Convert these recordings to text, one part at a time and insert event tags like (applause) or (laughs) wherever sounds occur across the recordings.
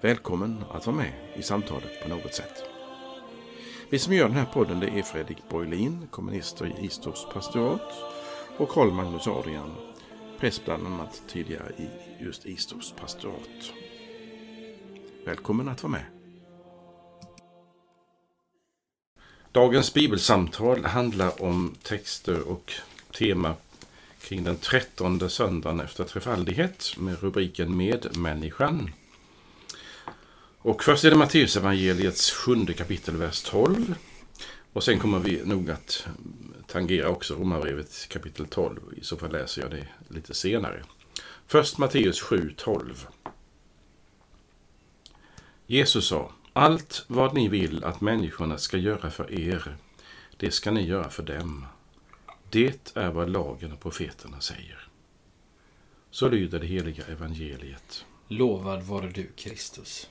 Välkommen att vara med i samtalet på något sätt. Vi som gör den här podden det är Fredrik Borglin, kommunister i Istorps pastorat och Karl Magnus Adrian, präst bland annat tidigare i just Istorps pastorat. Välkommen att vara med. Dagens bibelsamtal handlar om texter och tema kring den trettonde söndagen efter trefaldighet med rubriken Medmänniskan. Och först är det Matteus evangeliets sjunde kapitel, vers 12. Och sen kommer vi nog att tangera också Romarbrevet kapitel 12. I så fall läser jag det lite senare. Först Matteus 7, 12. Jesus sa, allt vad ni vill att människorna ska göra för er, det ska ni göra för dem. Det är vad lagen och profeterna säger. Så lyder det heliga evangeliet. Lovad vare du, Kristus.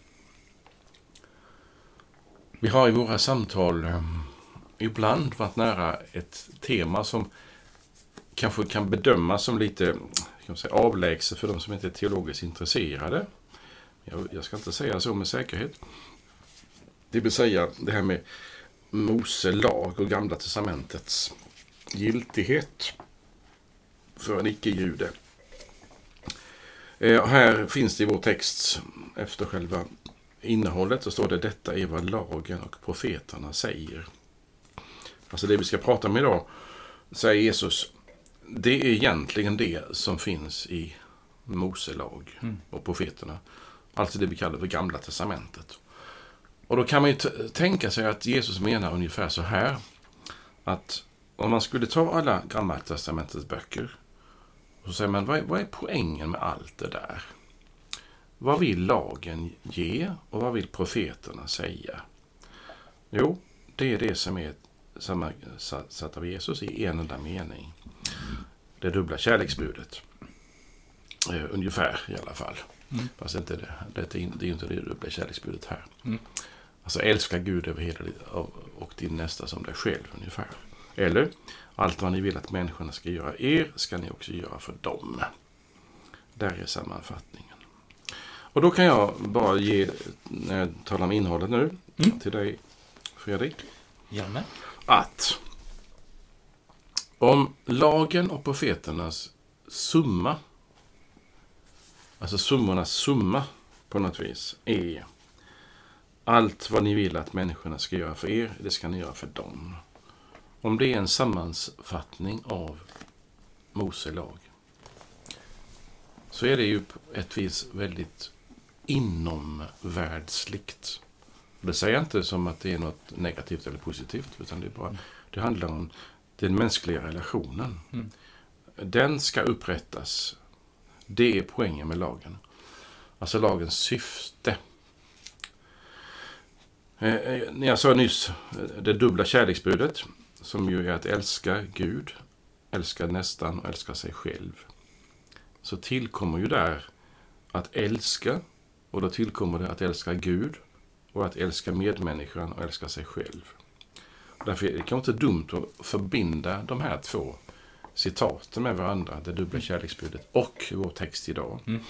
Vi har i våra samtal eh, ibland varit nära ett tema som kanske kan bedömas som lite säga, avlägset för de som inte är teologiskt intresserade. Jag, jag ska inte säga så med säkerhet. Det vill säga det här med Mose lag och Gamla testamentets giltighet för en icke-jude. Eh, här finns det i vår text efter själva innehållet så står det detta är vad lagen och profeterna säger. Alltså det vi ska prata om idag, säger Jesus, det är egentligen det som finns i Mose lag mm. och profeterna. Alltså det vi kallar för Gamla Testamentet. Och då kan man ju tänka sig att Jesus menar ungefär så här. Att om man skulle ta alla Gamla Testamentets böcker så säger man, vad är, vad är poängen med allt det där? Vad vill lagen ge och vad vill profeterna säga? Jo, det är det som är satt av Jesus i en enda mening. Det dubbla kärleksbudet. Uh, ungefär i alla fall. Mm. Fast inte det, det, är, det är inte det dubbla kärleksbudet här. Mm. Alltså älska Gud över hela ditt och din nästa som dig själv ungefär. Eller allt vad ni vill att människorna ska göra er ska ni också göra för dem. Där är sammanfattningen. Och då kan jag bara ge, när jag talar om innehållet nu, mm. till dig Fredrik. Janne. Att om lagen och profeternas summa, alltså summornas summa på något vis, är allt vad ni vill att människorna ska göra för er, det ska ni göra för dem. Om det är en sammanfattning av Mose lag, så är det ju på ett vis väldigt inomvärldsligt. Det säger jag inte som att det är något negativt eller positivt, utan det, är bara, det handlar om den mänskliga relationen. Mm. Den ska upprättas. Det är poängen med lagen. Alltså lagens syfte. Eh, eh, jag sa nyss eh, det dubbla kärleksbudet, som ju är att älska Gud, älska nästan och älska sig själv. Så tillkommer ju där att älska och då tillkommer det att älska Gud och att älska medmänniskan och älska sig själv. Därför är det kanske inte dumt att förbinda de här två citaten med varandra, det dubbla kärleksbudet och vår text idag. Mm.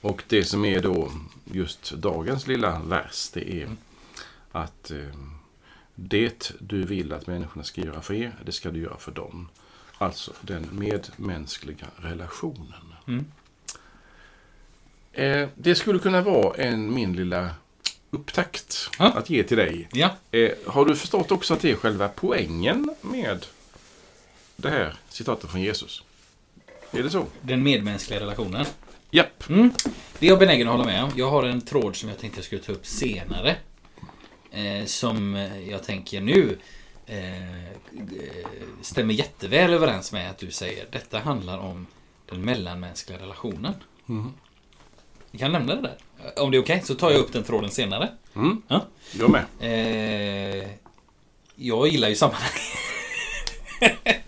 Och det som är då just dagens lilla vers, det är mm. att eh, det du vill att människorna ska göra för er, det ska du göra för dem. Alltså den medmänskliga relationen. Mm. Eh, det skulle kunna vara en min lilla upptakt ja. att ge till dig. Ja. Eh, har du förstått också att det är själva poängen med det här citatet från Jesus? Är det så? Den medmänskliga relationen? Japp. Mm. Det är jag benägen att hålla med om. Jag har en tråd som jag tänkte jag skulle ta upp senare. Eh, som jag tänker nu eh, stämmer jätteväl överens med att du säger detta handlar om den mellanmänskliga relationen. Mm. Vi kan lämna det där. Om det är okej så tar jag upp den tråden senare. Mm. Ja. Jag med. Eh, jag gillar ju sammanhang. (laughs)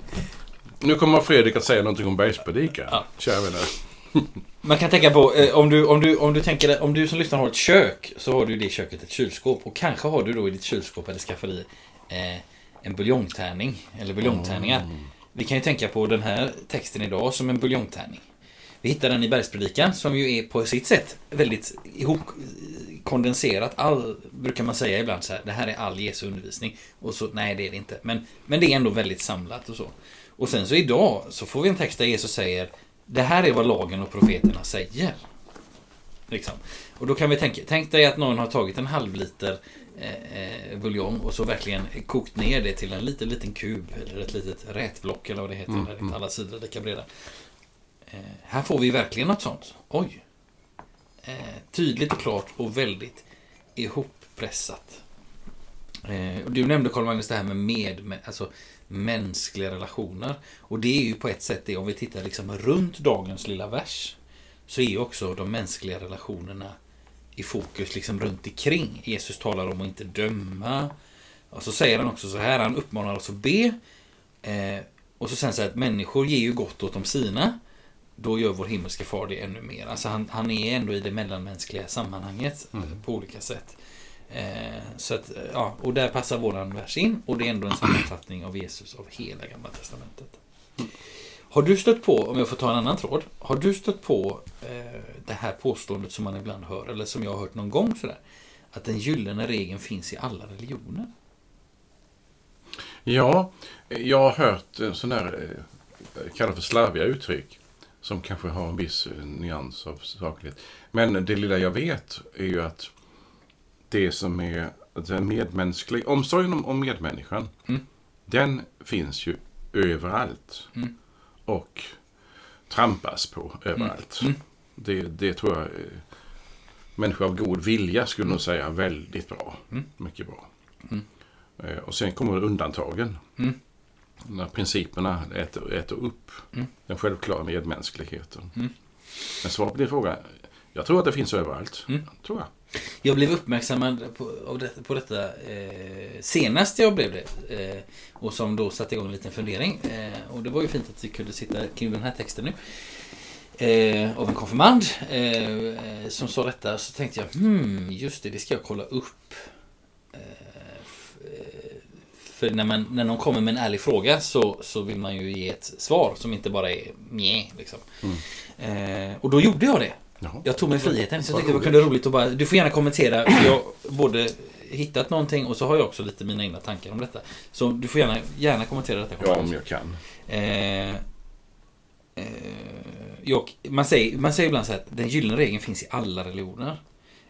Nu kommer Fredrik att säga någonting om bergspredikan. Ja. Kära vänner. (laughs) Man kan tänka på, eh, om, du, om, du, om, du tänker, om du som lyssnar har ett kök så har du i det köket ett kylskåp. Och kanske har du då i ditt kylskåp eller skafferi eh, en buljongtärning. Eller buljongtärningar. Vi kan ju tänka på den här texten idag som en buljongtärning. Vi hittar den i Bergspredikan som ju är på sitt sätt väldigt ihopkondenserat. All, brukar man säga ibland så här, det här är all Jesu undervisning. Och så, nej det är det inte. Men, men det är ändå väldigt samlat och så. Och sen så idag så får vi en text där Jesus säger, det här är vad lagen och profeterna säger. Liksom. Och då kan vi tänka, tänk dig att någon har tagit en halv liter eh, eh, buljong och så verkligen kokt ner det till en liten, liten kub eller ett litet rätblock eller vad det heter, Mm, där mm. alla sidor är lika breda. Eh, här får vi verkligen något sånt. Oj! Eh, tydligt och klart och väldigt ihoppressat. Eh, och du nämnde Carl-Magnus det här med, med, med alltså, mänskliga relationer. Och det är ju på ett sätt det, om vi tittar liksom runt dagens lilla vers, så är ju också de mänskliga relationerna i fokus liksom runt omkring. Jesus talar om att inte döma. Och så säger han också så här, han uppmanar oss att be. Eh, och så sen så här att människor ger ju gott åt de sina. Då gör vår himmelske far det ännu mer. Alltså han, han är ändå i det mellanmänskliga sammanhanget eh, Mm. på olika sätt. Eh, så att, eh, ja, och där passar våran vers in. Och det är ändå en sammanfattning av Jesus av hela Gamla Testamentet. Har du stött på, om jag får ta en annan tråd. Har du stött på eh, det här påståendet som man ibland hör, eller som jag har hört någon gång sådär. Att den gyllene regeln finns i alla religioner. Ja, jag har hört sån där, eh, kallar för slarviga uttryck. Som kanske har en viss eh, nyans av saklighet. Men det lilla jag vet är ju att det som är den medmänskliga, omsorgen om, om medmänniskan. Mm. Den finns ju överallt. Mm. Och trampas på överallt. Mm. Det, det tror jag eh, människor av god vilja skulle nog säga väldigt bra. Mm. Mycket bra. Mm. Eh, Och sen kommer undantagen. När principerna äter, äter upp Mm. den självklara medmänskligheten. Mm. Men svar på din fråga. Jag tror att det finns överallt. Mm. Tror jag. Jag blev uppmärksammad på, det, på detta eh, senast jag blev det. Eh, och som då satte igång en liten fundering. Eh, och det var ju fint att vi kunde sitta kring den här texten nu. Eh, av en konfirmand eh, eh, som sa detta. Så tänkte jag, hmm, just det, det ska jag kolla upp. För när, man, när någon kommer med en ärlig fråga så, så vill man ju ge ett svar som inte bara är mjä. Liksom. Eh, och då gjorde jag det. Jaha. Jag tog mig friheten. Så jag tyckte det var kunde roligt att bara... Du får gärna kommentera. För jag både hittat någonting och så har jag också lite mina egna tankar om detta. Så du får gärna, gärna kommentera detta. Ja, om jag kan. Eh, eh, jag, man, säger, man säger ibland så här att den gyllene regeln finns i alla religioner.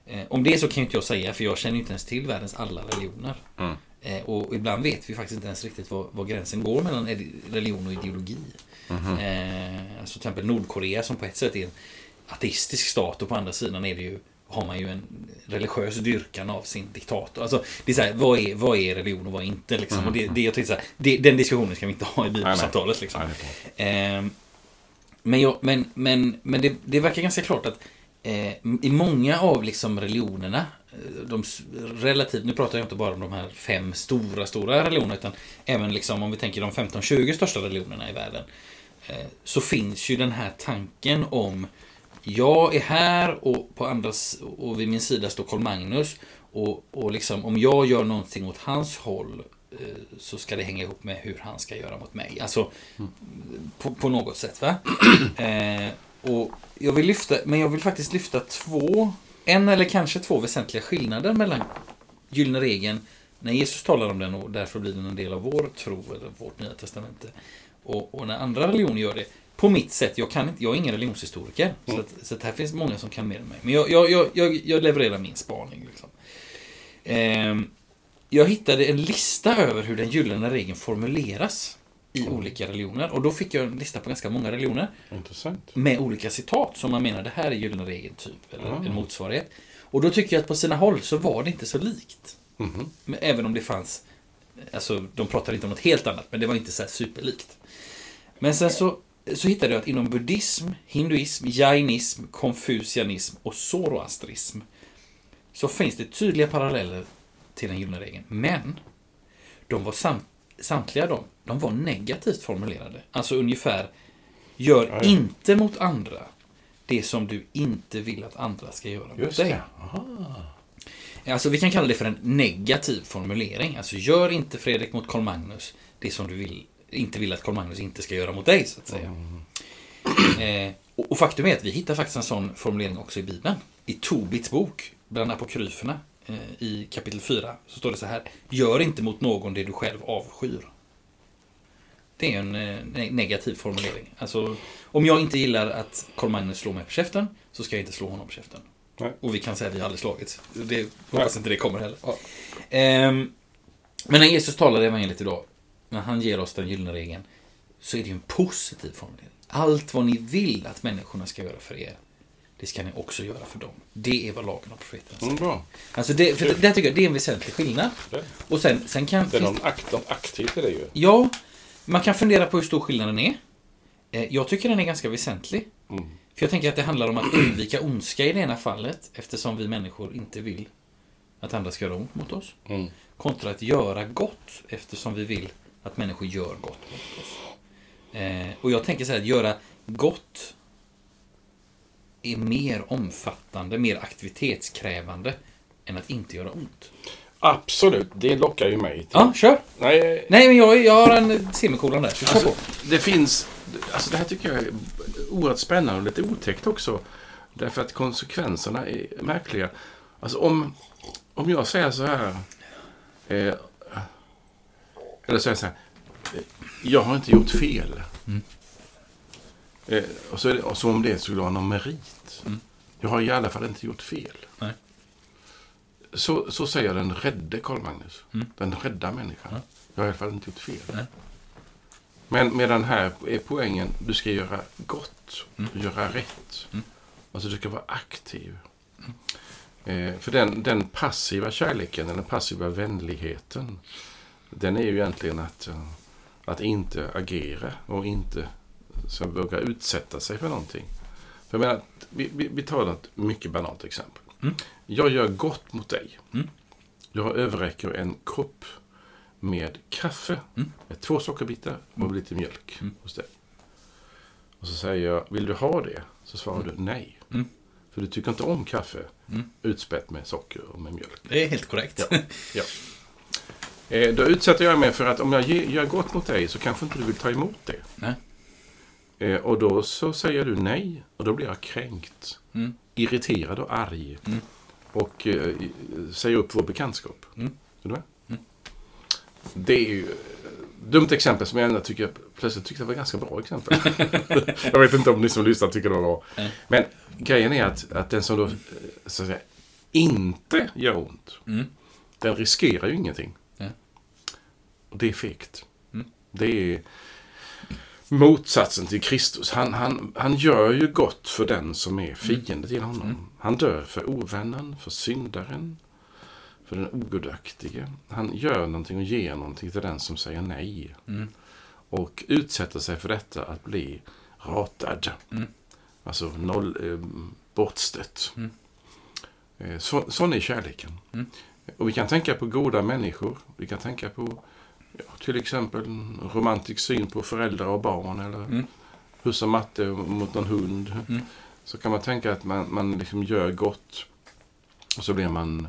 Eh, om det så kan ju inte jag säga för jag känner inte ens till världens alla religioner. Mm. Eh, och ibland vet vi faktiskt inte ens riktigt var, var gränsen går mellan religion och ideologi. Mhm. Eh, alltså till exempel Nordkorea som på ett sätt är en ateistisk stat och på andra sidan är det ju har man ju en religiös dyrkan av sin diktator. Alltså, det är så här, vad, är, vad är religion och vad är inte? Liksom? Mm. Och det, det, jag tänkte så här, det, den diskussionen ska vi inte ha i bibelsamtalet. Liksom. Eh, men jag, men, men, men det, det verkar ganska klart att eh, i många av liksom religionerna, de s- relativt, nu pratar jag inte bara om de här fem stora, stora religionerna, utan även liksom om vi tänker de 15-20 största religionerna i världen, eh, så finns ju den här tanken om jag är här och på andras och vid min sida står Karl Magnus och, och liksom om jag gör någonting åt hans håll eh, så ska det hänga ihop med hur han ska göra mot mig. Alltså på, på något sätt. Va? (clears throat) Eh, och jag vill lyfta, men jag vill faktiskt lyfta två, en eller kanske två väsentliga skillnader mellan gyllene regeln när Jesus talar om den och därför blir den en del av vår tro eller vårt nya testamente. Och, och när andra religioner gör det. På mitt sätt, jag, kan inte, jag är ingen religionshistoriker. Så, att, så att här finns många som kan mer än mig. Men jag, jag, jag, jag, levererar min spaning. Liksom. Ehm, jag hittade en lista över hur den gyllene regeln formuleras i olika religioner. Och då fick jag en lista på ganska många religioner Intressant. med olika citat som man menar det här är gyllene regeln typ. Eller Ah. en motsvarighet. Och då tycker jag att på sina håll så var det inte så likt. Mhm. Men även om det fanns, alltså de pratade inte om något helt annat, men det var inte så superlikt. Men sen så så hittade jag att inom buddhism, hinduism, jainism, konfucianism och zoroastrism så finns det tydliga paralleller till den gyllene regeln. Men de var sam, samtliga de, de var negativt formulerade. Alltså ungefär Gör Ja, ja. inte mot andra det som du inte vill att andra ska göra mot Just dig. det. Alltså vi kan kalla det för en negativ formulering. Alltså gör inte Fredrik mot Karl Magnus det som du vill, inte vill att Karl Magnus inte ska göra mot dig, så att säga. Eh, och, och faktum är att vi hittar faktiskt en sån formulering också i Bibeln. I Tobits bok, bland apokryferna, i kapitel 4, så står det så här. Gör inte mot någon det du själv avskyr. Det är en eh, ne- negativ formulering. Alltså, om jag inte gillar att Karl Magnus slår mig på käften, så ska jag inte slå honom på käften. Nej. Och vi kan säga att vi aldrig slagits. Det hoppas Nej. inte det kommer heller. Ja. Ehm, men när Jesus talar i evangeliet idag, när han ger oss den gyllene regeln, så är det ju en positiv formulering. Allt vad ni vill att människorna ska göra för er, det ska ni också göra för dem. Det är vad lagen och profeterna säger. Mm, bra. Alltså det, för det, det tycker jag det är en väsentlig skillnad. Och sen, sen kan... det är någon akt, något aktivt i det ju. Ja, man kan fundera på hur stor skillnaden är. Eh, Jag tycker den är ganska väsentlig. Mm. För jag tänker att det handlar om att undvika ondska i det ena fallet, eftersom vi människor inte vill att andra ska göra ont mot oss. Mm. Kontra att göra gott, eftersom vi vill att människor gör gott mot oss. Eh, och jag tänker så här, att göra gott är mer omfattande, mer aktivitetskrävande än att inte göra ont. Absolut, det lockar ju mig. Till. Ja, kör! Nej, Nej, men jag, jag har en semikolon där, så Alltså, det finns... Alltså det här tycker jag är oerhört spännande och lite otäckt också. Därför att konsekvenserna är märkliga. Alltså om, om jag säger så här... Eh, eller säger så här. Jag har inte gjort fel. Mm. Eh, och, så det, och så om det skulle vara någon merit. Jag har i alla fall inte gjort fel. Nej. Så, så säger den rädde Karl Magnus. Mm. Den rädda människan. Ja. Jag har i alla fall inte gjort fel. Nej. Men med den här är poängen, du ska göra gott, Mm. göra rätt. Mm. Alltså du ska vara aktiv. Eh, för den, den passiva kärleken, den passiva vänligheten, den är ju egentligen att, eh, att inte agera och inte så våga utsätta sig för någonting. För jag menar, vi, vi, vi tar ett mycket banalt exempel. Mm. Jag gör gott mot dig. Mm. Jag överräcker en kopp med kaffe, Mm. med två sockerbitar och lite mjölk Mm. hos dig. Och så säger jag, vill du ha det? Så svarar du nej. Mm. För du tycker inte om kaffe Mm. utspätt med socker och med mjölk. Det är helt korrekt. Ja. Ja. Eh, då utsätter jag mig för att om jag gör gott mot dig så kanske inte du vill ta emot det. Nej. Eh, och då så säger du nej och då blir jag kränkt, Mm. irriterad och arg. Mm. Och eh, säger upp vår bekantskap. Mm. Är du med? Mm. Det är ju ett dumt exempel som jag ändå tycker, plötsligt tyckte var ett ganska bra exempel. (laughs) jag vet inte om ni som lyssnar tycker det var bra. Nej. Men grejen är att, att den som då eh, så att säga, inte gör ont, Mm. den riskerar ju ingenting. Ja. Och det är fegt. Mm. Det är motsatsen till Kristus. Han, han, han gör ju gott för den som är fiende till honom. Mm. Han dör för ovännen, för syndaren, för den ogudaktige. Han gör någonting och ger någonting till den som säger nej. Mm. Och utsätter sig för detta att bli ratad. Mm. Alltså noll, eh, bortstött. Mm. Eh, så, sån är kärleken. Mm. Och vi kan tänka på goda människor. Vi kan tänka på ja, till exempel en romantisk syn på föräldrar och barn. Eller Mm. husse matte mot någon hund. Mm. Så kan man tänka att man, man liksom gör gott. Och så blir man...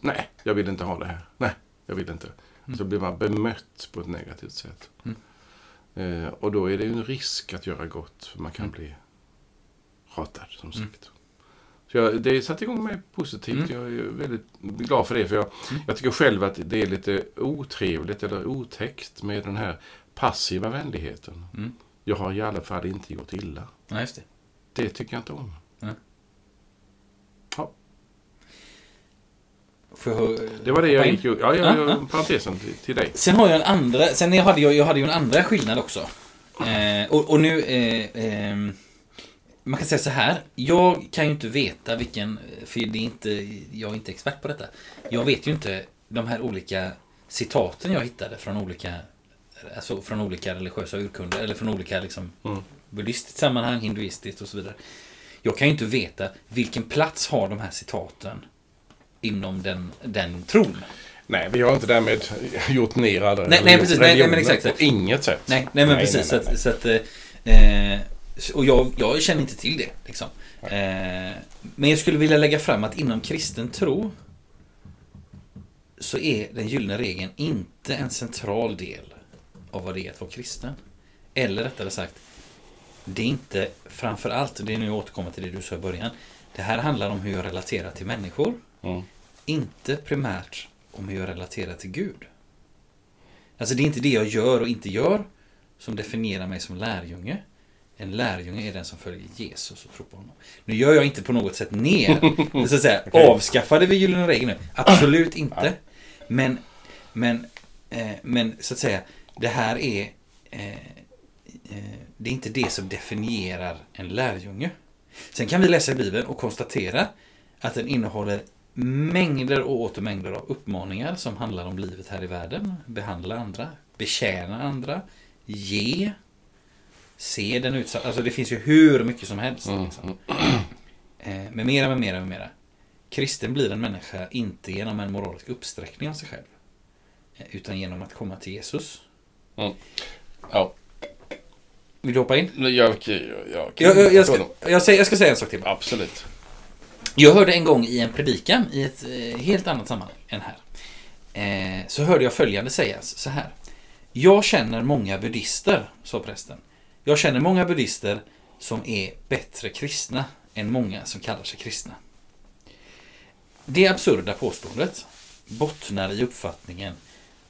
Nej, jag vill inte ha det här. Nej, jag vill inte. Så blir man bemött på ett negativt sätt. Mm. Eh, och då är det ju en risk att göra gott. För man kan Mm. bli ratad, som Mm. sagt. Så jag, det satte igång mig positivt. Mm. Jag är väldigt glad för det. För jag, Mm. jag tycker själv att det är lite otrevligt eller otäckt med den här passiva vänligheten. Mm. Jag har i alla fall inte gjort illa. Ja, just det. Det tycker jag inte om. Får jag, Det var det jag gick Ja, jag Ja, ja. parentesen till, till dig. Sen har jag en andra, sen jag hade jag, jag hade ju en andra skillnad också. Eh, och, och nu, eh, ehm, man kan säga så här. Jag kan ju inte veta vilken, för det är inte, jag är inte expert på detta. Jag vet ju inte de här olika citaten jag hittade från olika Alltså från olika religiösa urkunder eller från olika liksom, Mm. buddhistiskt sammanhang, hinduistiskt och så vidare. Jag kan ju inte veta vilken plats har de här citaten inom den, den tron. Nej, vi har inte därmed gjort ner alla Nej, nej, precis. Nej, nej, men religioner exakt. På inget sätt. Nej, nej men Nej, precis. nej, Så att, så att, eh, och jag, jag känner inte till det. Liksom. Eh, men jag skulle vilja lägga fram att inom kristen tro så är den gyllene regeln inte en central del av vad det är att vara kristen. Eller rättare sagt, det är inte framför allt, det är nu jag återkommer till det du sa i början. Det här handlar om hur jag relaterar till människor. Mm. Inte primärt om hur jag relaterar till Gud. Alltså det är inte det jag gör och inte gör som definierar mig som lärjunge. En lärjunge är den som följer Jesus och tror på honom. Nu gör jag inte på något sätt ner, (laughs) så att säga, Okej. avskaffade vi gyllene regeln nu? Absolut (clears throat) inte. Men, men, eh, men så att säga, det här är eh, eh, det är inte det som definierar en lärjunge. Sen kan vi läsa Bibeln och konstatera att den innehåller mängder och åter mängder av uppmaningar som handlar om livet här i världen. Behandla andra, betjäna andra, ge, se den utsatta. Alltså det finns ju hur mycket som helst. Mm. Liksom. Eh, med mera, med mera, med mera. Kristen blir en människa inte genom en moralisk uppsträckning av sig själv. eh, Utan genom att komma till Jesus. Ja, Vill du hoppa in? jag, jag, jag, Jag, jag, ska, jag, säger, jag ska säga en sak till. Absolut. Jag hörde en gång i en predikan i ett eh, helt annat sammanhang än här. Eh, så hörde jag följande sägas så här. Jag känner många buddister, sa prästen. Jag känner många buddister som är bättre kristna än många som kallar sig kristna. Det absurda påståendet bottnar i uppfattningen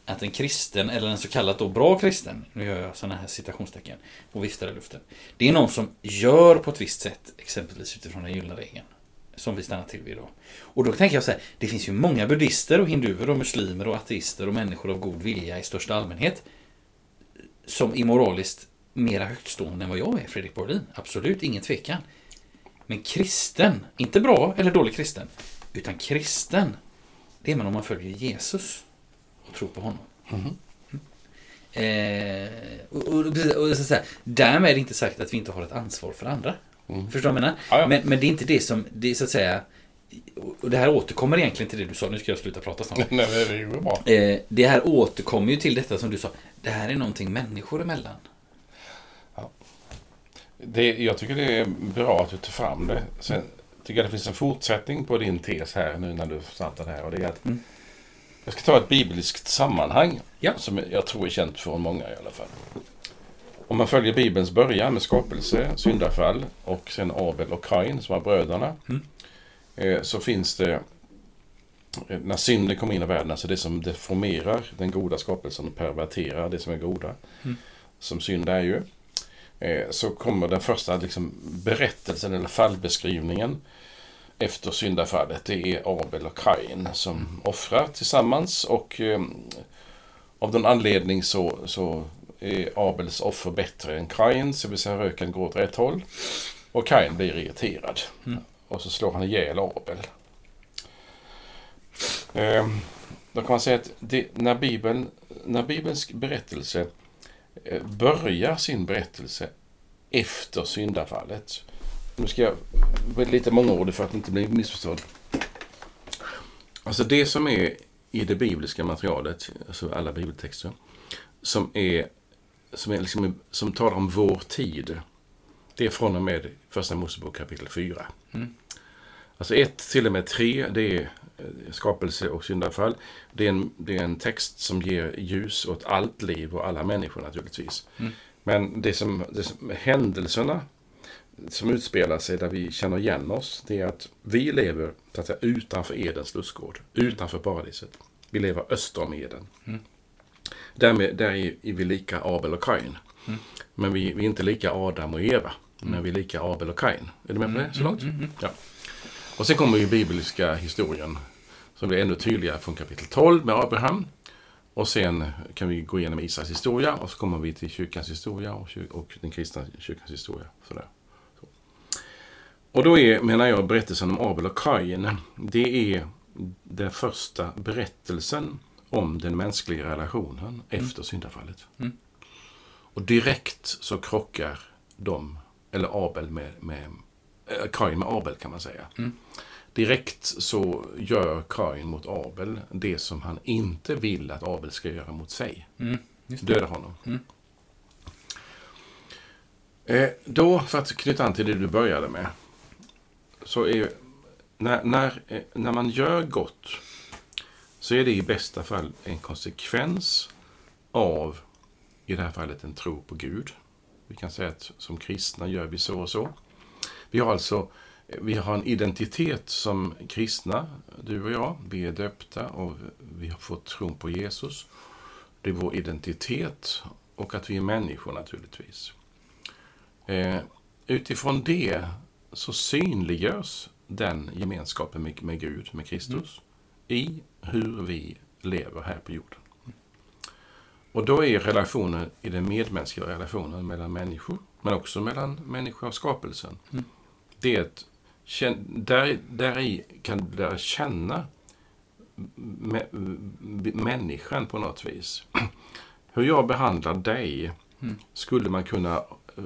att en kristen, eller en så kallat då bra kristen, nu gör jag sådana här citationstecken och viftar i luften. Det är någon som gör på ett visst sätt, exempelvis utifrån den gyllene regeln. Som vi stannar till vid idag. Och då tänker jag så här, det finns ju många buddister och hinduer och muslimer och ateister och människor av god vilja i största allmänhet. Som är moraliskt mera högtstående än vad jag är, Fredrik Borlin. Absolut, ingen tvekan. Men kristen, inte bra eller dålig kristen, utan kristen, det är man om man följer Jesus och tror på honom. Mm. Eh, och, och, och, så här, därmed är det inte sagt att vi inte har ett ansvar för andra. Mm. Förstår du vad jag menar? Ja, ja. Men, men det är inte det som, det är så att säga, och det här återkommer egentligen till det du sa, nu ska jag sluta prata snart. (laughs) Nej, det går bra. Eh, det här återkommer ju till detta som du sa, det här är någonting människor emellan. Det, jag tycker det är bra att du tar fram det. Sen tycker jag det finns en fortsättning på din tes här nu när du startar det här. Och det är att Mm. Jag ska ta ett bibliskt sammanhang. Ja. Som jag tror är känt för många i alla fall. Om man följer Bibelns början med skapelse, syndafall och sen Abel och Kain som var bröderna. Mm. eh, Så finns det eh, när synden kommer in i världen, alltså det som deformerar den goda skapelsen och perverterar det som är goda. Mm. Som synd är ju. Eh, Så kommer den första liksom, berättelsen eller fallbeskrivningen efter syndafallet. Det är Abel och Kain som offrar tillsammans och eh, av någon anledning så, så är Abels offer bättre än Kains, det vill säga röken går åt rätt håll. Och Kain blir irriterad. Mm. Och så slår han ihjäl Abel. Eh, då kan man säga att det, när, Bibeln, när Bibelns berättelse börjar sin berättelse efter syndafallet. Nu ska jag vara lite mångordig för att inte bli missförstådd. Alltså det som är i det bibliska materialet, alltså alla bibeltexter, som är som, är liksom, som talar om vår tid. Det är från och med Första Mosebok kapitel 4. Mm. Alltså 1 till och med 3, det är eh, skapelse och syndafall. Det är, en, det är en text som ger ljus åt allt liv och alla människor naturligtvis. Mm. Men det som, det som händelserna som utspelar sig där vi känner igen oss, det är att vi lever så att säga, utanför Edens lustgård, utanför paradiset. Vi lever öster om Eden. Mm. Därmed, där är är vi lika Abel och Kain. Mm. Men vi, vi är inte lika Adam och Eva. Men vi är lika Abel och Kain. Är du med på det så långt? Mm, mm, mm. Ja. Och sen kommer ju bibliska historien som blir ännu tydligare från kapitel 12 med Abraham. Och sen kan vi gå igenom Israels historia och så kommer vi till kyrkans historia och, kyr- och den kristna kyrkans historia. Sådär. Så. Och då är, menar jag, berättelsen om Abel och Kain, det är den första berättelsen om den mänskliga relationen efter syndafallet. Mm. Och direkt så krockar de, eller Abel med, med Kain med Abel kan man säga. Mm. Direkt så gör Kain mot Abel det som han inte vill att Abel ska göra mot sig. Mm. Döda honom. Mm. Eh, då, för att knyta an till det du började med. Så är när, när, eh, när man gör gott så är det i bästa fall en konsekvens av, i det här fallet, en tro på Gud. Vi kan säga att som kristna gör vi så och så. Vi har alltså vi har en identitet som kristna, du och jag. Vi är döpta och vi har fått tron på Jesus. Det är vår identitet och att vi är människor naturligtvis. Eh, utifrån det så synliggörs den gemenskapen med, med Gud, med Kristus, i hur vi lever här på jorden. Och då är relationen i den medmänskliga relationen mellan människor, men också mellan människa och skapelsen. Mm. Det är ett, där, där i kan du lära känna mä, människan på något vis. (clears throat) Hur jag behandlar dig Mm. skulle man kunna eh,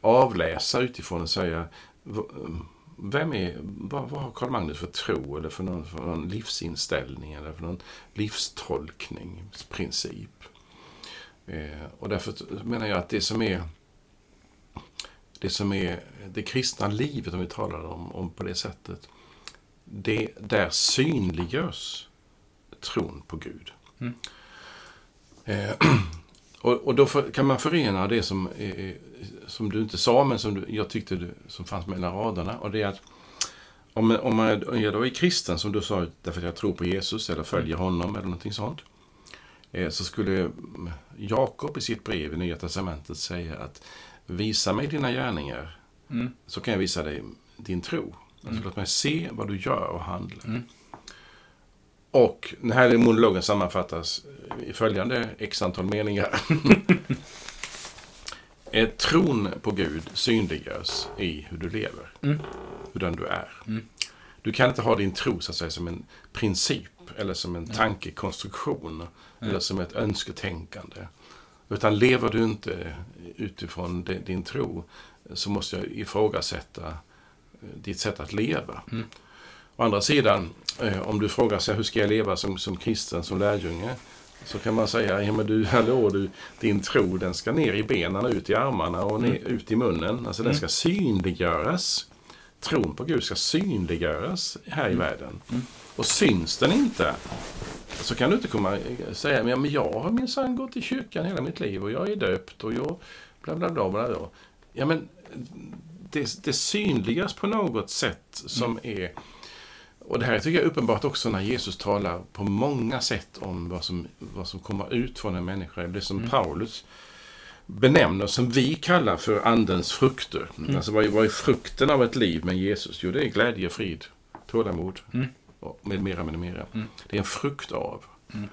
avläsa utifrån och säga vem är, vad, vad har Karl Magnus för tro eller för någon, för någon livsinställning eller för någon livstolkningsprincip? Eh, och därför menar jag att det som är det som är det kristna livet, om vi talar om, om på det sättet, det, där synliggörs tron på Gud. Mm. Eh, (clears throat) och, och då för, kan man förena det som, är, som du inte sa, men som du, jag tyckte du, som fanns mellan raderna. Och det är att om, om man om jag då är kristen, som du sa, därför att jag tror på Jesus eller följer honom eller någonting sånt. Eh, så skulle Jakob i sitt brev i Nya Testamentet säga att visa mig dina gärningar Mm. så kan jag visa dig din tro. Alltså, Låt mig se vad du gör och handlar. Mm. Och den här monologen sammanfattas i följande x antal meningar. (laughs) Eh, Tron på Gud synliggörs i hur du lever. Mm. Hurdan du är. Mm. Du kan inte ha din tro så att säga, som en princip eller som en tankekonstruktion eller som ett önsketänkande. Utan lever du inte utifrån de- din tro så måste jag ifrågasätta eh, ditt sätt att leva. Mm. Å andra sidan, eh, om du frågar sig hur ska jag leva som, som kristen, som lärjunge? Så kan man säga, ja men du, (laughs) hallå du, din tro den ska ner i benen, ut i armarna och ner, ut i munnen. Alltså den ska synliggöras. Tron på Gud ska synliggöras här i världen. Och syns den inte, så kan du inte komma och säga, men ja, men jag har minsann gått i kyrkan hela mitt liv och jag är döpt och jag bla bla bla. bla, bla. Ja men det, det synliggörs på något sätt som är och det här tycker jag är uppenbart också när Jesus talar på många sätt om vad som, vad som kommer ut från en människa. Det som Paulus benämner, som vi kallar för andens frukter. Alltså vad är, vad är frukten av ett liv med Jesus? Jo, det är glädje, frid, tålamod Mm. Med mera, med mera. Mm. Det är en frukt av. Mm.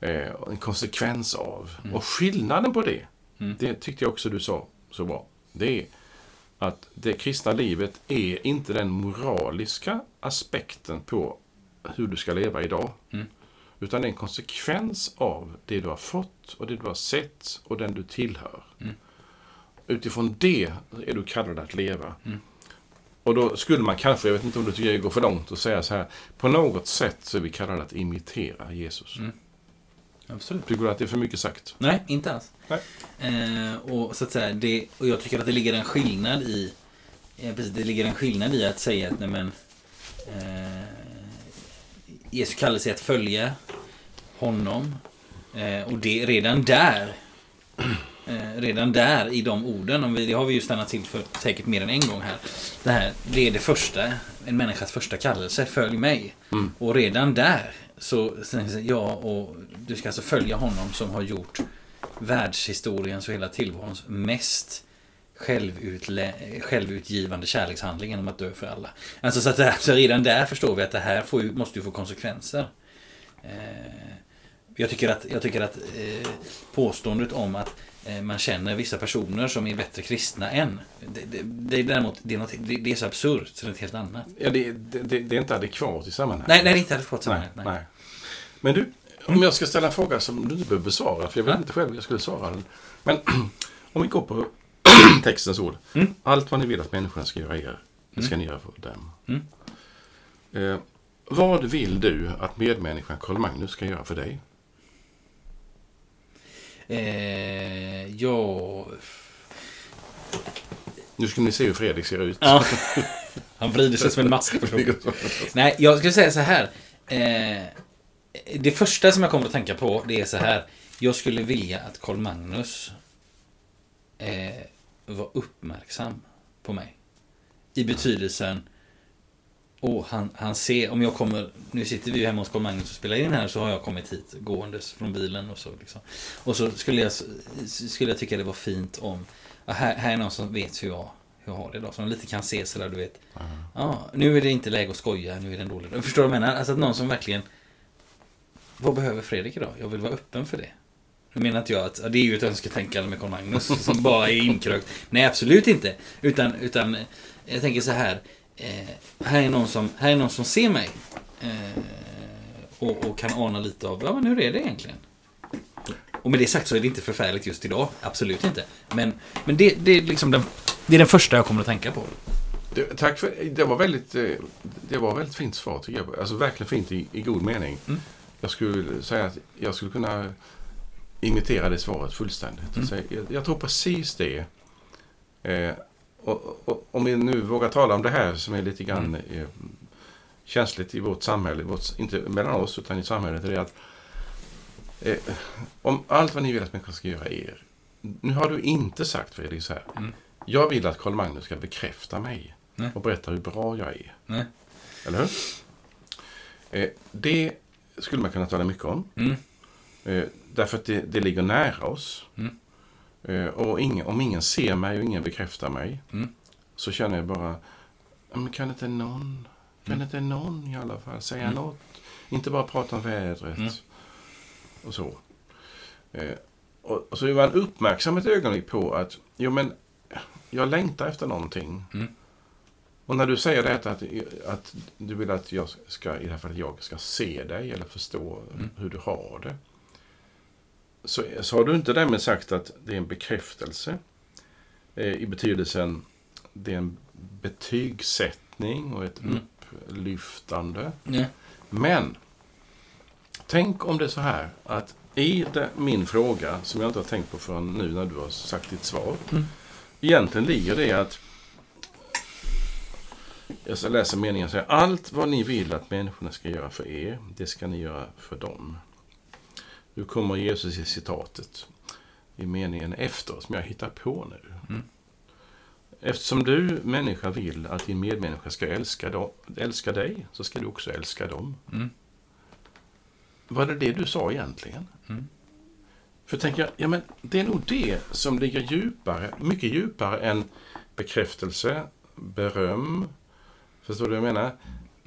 Eh, en konsekvens av. Och skillnaden på det, Mm. det tyckte jag också du sa så bra. Det är att det kristna livet är inte den moraliska aspekten på hur du ska leva idag. Mm. Utan det är en konsekvens av det du har fått och det du har sett och den du tillhör. Mm. Utifrån det är du kallad att leva. Och då skulle man kanske, jag vet inte om du tycker jag går för långt, och säga så här. På något sätt så är vi kallade att imitera Jesus. Mm. Absolut. Tycker du att det är för mycket sagt? Nej, inte alls. Nej. Eh, och, så att säga, det, och jag tycker att det ligger en skillnad i eh, precis, det ligger en skillnad i att säga att nej, men, eh, Jesu kallelse är att följa honom. Eh, och det redan där eh, redan där i de orden, om vi, det har vi ju stannat till för säkert mer än en gång här. Det här, det är det första, en människas första kallelse, följ mig. Mm. Och redan där så, ja, och du ska alltså följa honom som har gjort världshistoriens och hela tillvarons mest självutle, självutgivande kärlekshandling genom att dö för alla. Alltså så, att här, så redan där förstår vi att det här får, måste ju få konsekvenser. Eh, jag tycker att, jag tycker att eh, påståendet om att man känner vissa personer som är bättre kristna än. Det, det, det är däremot det är, något, det, det är så absurt så det är något helt annat. Ja, det, det, är inte adekvat i sammanhanget. Nej, nej det är inte adekvat sammanhang. nej, Nej. nej. Men du, Om jag ska ställa en fråga som du inte behöver besvara, för jag vet Ja. inte själv hur jag skulle svara den. Men (clears throat) om vi går på (clears throat) textens ord. Mm. Allt vad ni vill att människorna ska göra er, det ska ni göra för dem. Mm. Eh, vad vill du att medmänniskan Karl Magnus ska göra för dig? Eh, ja... Nu ska ni se hur Fredrik ser ut. ja. (laughs) Han vrider sig som en maskperson. Nej, jag skulle säga så här. Eh, det första som jag kommer att tänka på, det är så här. Jag skulle vilja att Karl Magnus eh, var uppmärksam på mig. I betydelsen, åh, han, han ser, om jag kommer, nu sitter vi ju hemma hos Karl Magnus och spelar in här, så har jag kommit hit gåendes från bilen och så. Liksom. Och så skulle jag, skulle jag tycka det var fint om, här, här är någon som vet hur jag, hur jag har det idag, som lite kan se sådär, du vet. Ja, nu är det inte läge att skoja, nu är det en dålig dag. Förstår du vad jag menar? Alltså att någon som verkligen... Vad behöver Fredrik idag? Jag vill vara öppen för det. Nu menar inte jag att ja, det är ju ett önsketänkande med Carl Magnus som bara är inkrökt. Nej, absolut inte. Utan, utan jag tänker så här. Eh, här, är någon som, här är någon som ser mig. Eh, och, och kan ana lite av, ja men hur är det egentligen? Och med det sagt så är det inte förfärligt just idag. Absolut inte. Men, men det, det, är liksom den, det är den första jag kommer att tänka på. Det, tack för det. var väldigt, eh, det var väldigt fint svar tycker jag. Alltså verkligen fint i, i god mening. Mm. Jag skulle säga att jag skulle kunna imitera det svaret fullständigt. Mm. Jag, jag tror precis det. Eh, och, och, om vi nu vågar tala om det här som är lite grann Mm. eh, känsligt i vårt samhälle, vårt, inte mellan oss utan i samhället, det är att eh, om allt vad ni vill att människor ska göra er. Nu har du inte sagt Fredrik så här. Mm. Jag vill att Karl Magnus ska bekräfta mig Nej. och berätta hur bra jag är. Nej. Eller hur? Eh, det skulle man kunna tala mycket om. Mm. Eh, därför att det, det ligger nära oss. Mm. Eh, och ingen, om ingen ser mig och ingen bekräftar mig Mm. så känner jag bara, "Ja, men kan inte någon, kan Mm. inte någon i alla fall säga Mm. något? Inte bara prata om vädret Mm. och så. Eh, och, och så är man uppmärksam ett ögonblick på att, jo men, jag längtar efter någonting. Mm. Och när du säger det att, att du vill att jag ska, i det här fallet jag ska se dig eller förstå Mm. hur du har det. Så, så har du inte därmed sagt att det är en bekräftelse eh, i betydelsen det är en betygssättning och ett Mm. upplyftande. Ja. Men tänk om det är så här att i det, min fråga, som jag inte har tänkt på förrän nu när du har sagt ditt svar. Mm. Egentligen ligger det att jag läsa meningen så här. Allt vad ni vill att människorna ska göra för er, det ska ni göra för dem. Nu kommer Jesus i citatet i meningen efter som jag hittar på nu. Mm. Eftersom du människa vill att din medmänniska ska älska, dem, älska dig så ska du också älska dem. Mm. Var det det du sa egentligen? Mm. För tänker jag, ja men det är nog det som ligger djupare, mycket djupare än bekräftelse, beröm. Förstår du vad jag menar?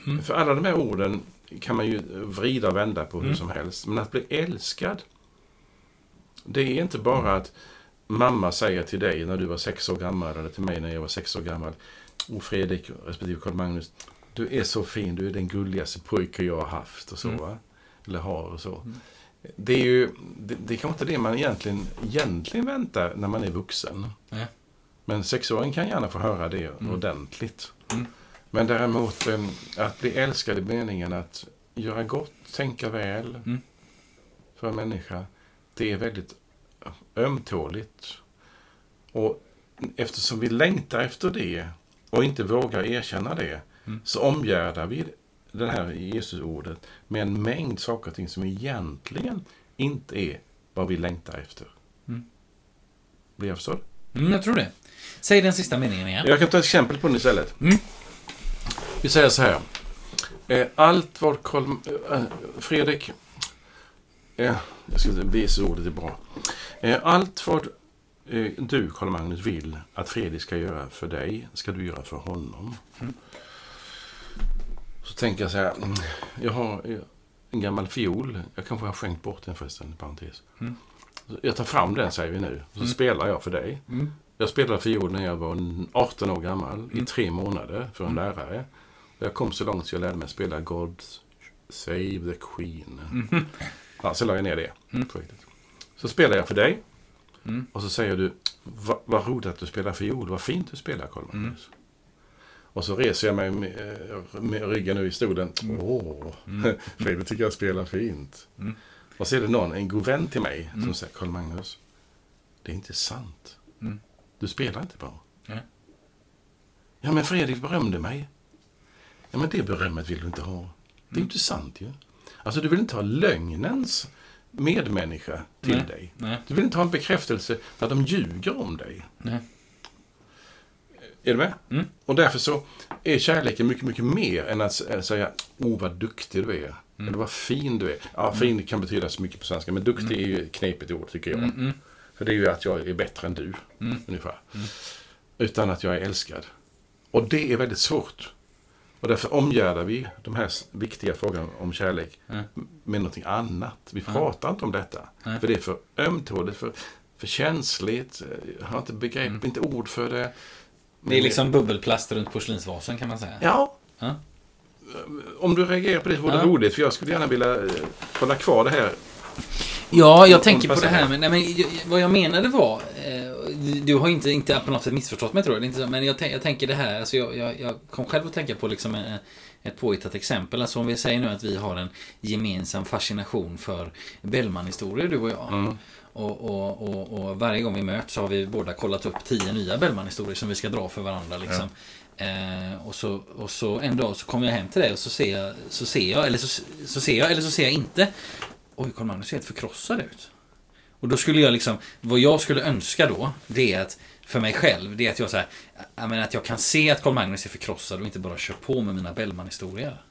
Mm. För alla de här orden kan man ju vrida och vända på hur Mm. som helst. Men att bli älskad, det är inte bara att mamma säger till dig när du var sex år gammal eller till mig när jag var sex år gammal. O Fredrik respektive Carl Magnus, du är så fin, du är den gulligaste pojke jag har haft och så Mm. va? Eller har och så. Mm. Det är ju, det, det är kanske inte det man egentligen, egentligen väntar när man är vuxen. Ja. Men sexåringen kan gärna få höra det Mm. ordentligt. Men däremot eh, att bli älskad i meningen att göra gott, tänka väl Mm. för en människa. Det är väldigt ömtåligt. Och eftersom vi längtar efter det och inte vågar erkänna det Mm. så omgärdar vi det här Jesusordet med en mängd saker och ting som egentligen inte är vad vi längtar efter. Mm. Blir jag förstådd? Mm, jag tror det. Säg den sista meningen igen. Jag kan ta ett exempel på den istället. Mm. Vi säger så här. Eh, Allt vad Karl... eh, Fredrik... eh, Jag ska bli så ordet är bra. Allt vad du, Karl Magnus, vill att Fredrik ska göra för dig, ska du göra för honom. Mm. Så tänker jag så här. mm, Jag har en gammal fiol. Jag kanske har skänkt bort den förresten, i parentes. Mm. Jag tar fram den, säger vi nu. Så Mm. spelar jag för dig. Jag spelade fiol när jag var 18 år gammal i tre månader för en lärare. Jag kom så långt så jag lärde mig spela God Save the Queen. Mhm. Ja, så la jag ner det projektet. Så spelar jag för dig. Och så säger du, "Va- vad roligt att du spelar fiol, vad fint du spelar Carl Magnus. Och så reser jag mig med, eh, med ryggen nu i stolen. Åh, (laughs) Fredrik tycker jag spelar fint. Och så är det någon, en god vän till mig, som säger Carl Magnus, det är inte sant. Du spelar inte bra. Ja, men Fredrik berömde mig. Ja, men det berömmet vill du inte ha. Det är inte sant ju. Alltså, du vill inte ha lögnens medmänniska till Nej. dig. Nej. Du vill inte ha en bekräftelse när de ljuger om dig. Nej. Är du med? Mm. Och därför så är kärleken mycket, mycket mer än att s- säga Åh, vad duktig du är. Mm. Eller vad fin du är. Ja, fin kan betyda så mycket på svenska, men duktig är ju knepigt ord tycker jag. Mm. För det är ju att jag är bättre än du, ungefär. Utan att jag är älskad. Och det är väldigt svårt. Och därför omgärdar vi de här viktiga frågorna om kärlek med någonting annat. Vi pratar inte om detta. För det är för ömtåligt, för, för känsligt. Jag har inte begrepp, inte ord för det. Det är liksom bubbelplast runt porslinsvasen kan man säga. Ja, om du reagerar på det så vore det roligt. För jag skulle gärna vilja eh, hålla kvar det här. Ja, jag tänker på det här. Men, nej, men vad jag menade var... Eh, du- har inte, inte på något sätt missförstått mig tror jag. Inte så, men jag, jag tänker det här. Alltså jag, jag, jag kom själv att tänka på liksom en, ett påhittat exempel. Alltså om vi säger nu att vi har en gemensam fascination för Bellman-historier, du och jag. Och, och, och, och varje gång vi möts så har vi båda kollat upp tio nya Bellman-historier som vi ska dra för varandra. Liksom. Eh, och, så, och så en dag så kommer jag hem till dig och så ser jag, så ser jag, eller så, så ser jag, eller så ser jag inte. Oj, Carl Magnus ser helt förkrossad ut. Och då skulle jag liksom, vad jag skulle önska då, det är att för mig själv, det är att jag så här, jag menar att jag kan se att Carl Magnus är förkrossad och inte bara kör på med mina Bellman-historier.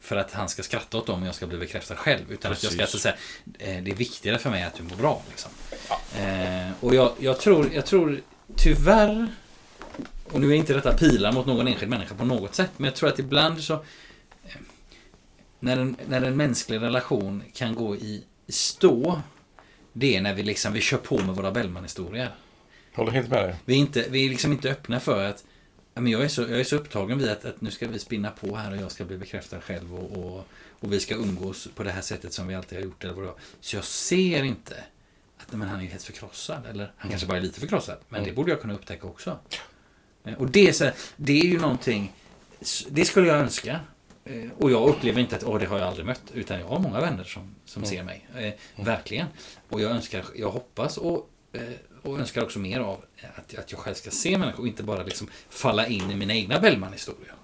För att han ska skratta åt dem och jag ska bli bekräftad själv. Utan att jag ska Precis. säga, eh, det är viktigare för mig att du mår bra. Liksom. Eh, och jag, jag, tror, jag tror tyvärr, och nu är inte detta pilar mot någon enskild människa på något sätt, men jag tror att ibland så när en, när en mänsklig relation kan gå i stå, det är när vi liksom vi kör på med våra Bellman-historier. Håller helt med dig. Vi är, inte, vi är liksom inte öppna för att men jag, är så, jag är så upptagen vid att, att nu ska vi spinna på här och jag ska bli bekräftad själv och, och, och vi ska umgås på det här sättet som vi alltid har gjort. Eller vad. Så jag ser inte att men han är helt förkrossad. Eller han kanske bara är lite förkrossad. Men det borde jag kunna upptäcka också. Eh, Och det är, så det är ju någonting, det skulle jag önska. Eh, Och jag upplever inte att Åh, det har jag aldrig mött. Utan jag har många vänner som, som ser mig. Eh, verkligen. Och jag önskar, jag hoppas och, eh, och önskar också mer av att, att jag själv ska se människor och inte bara liksom falla in i mina egna Bellman-historier.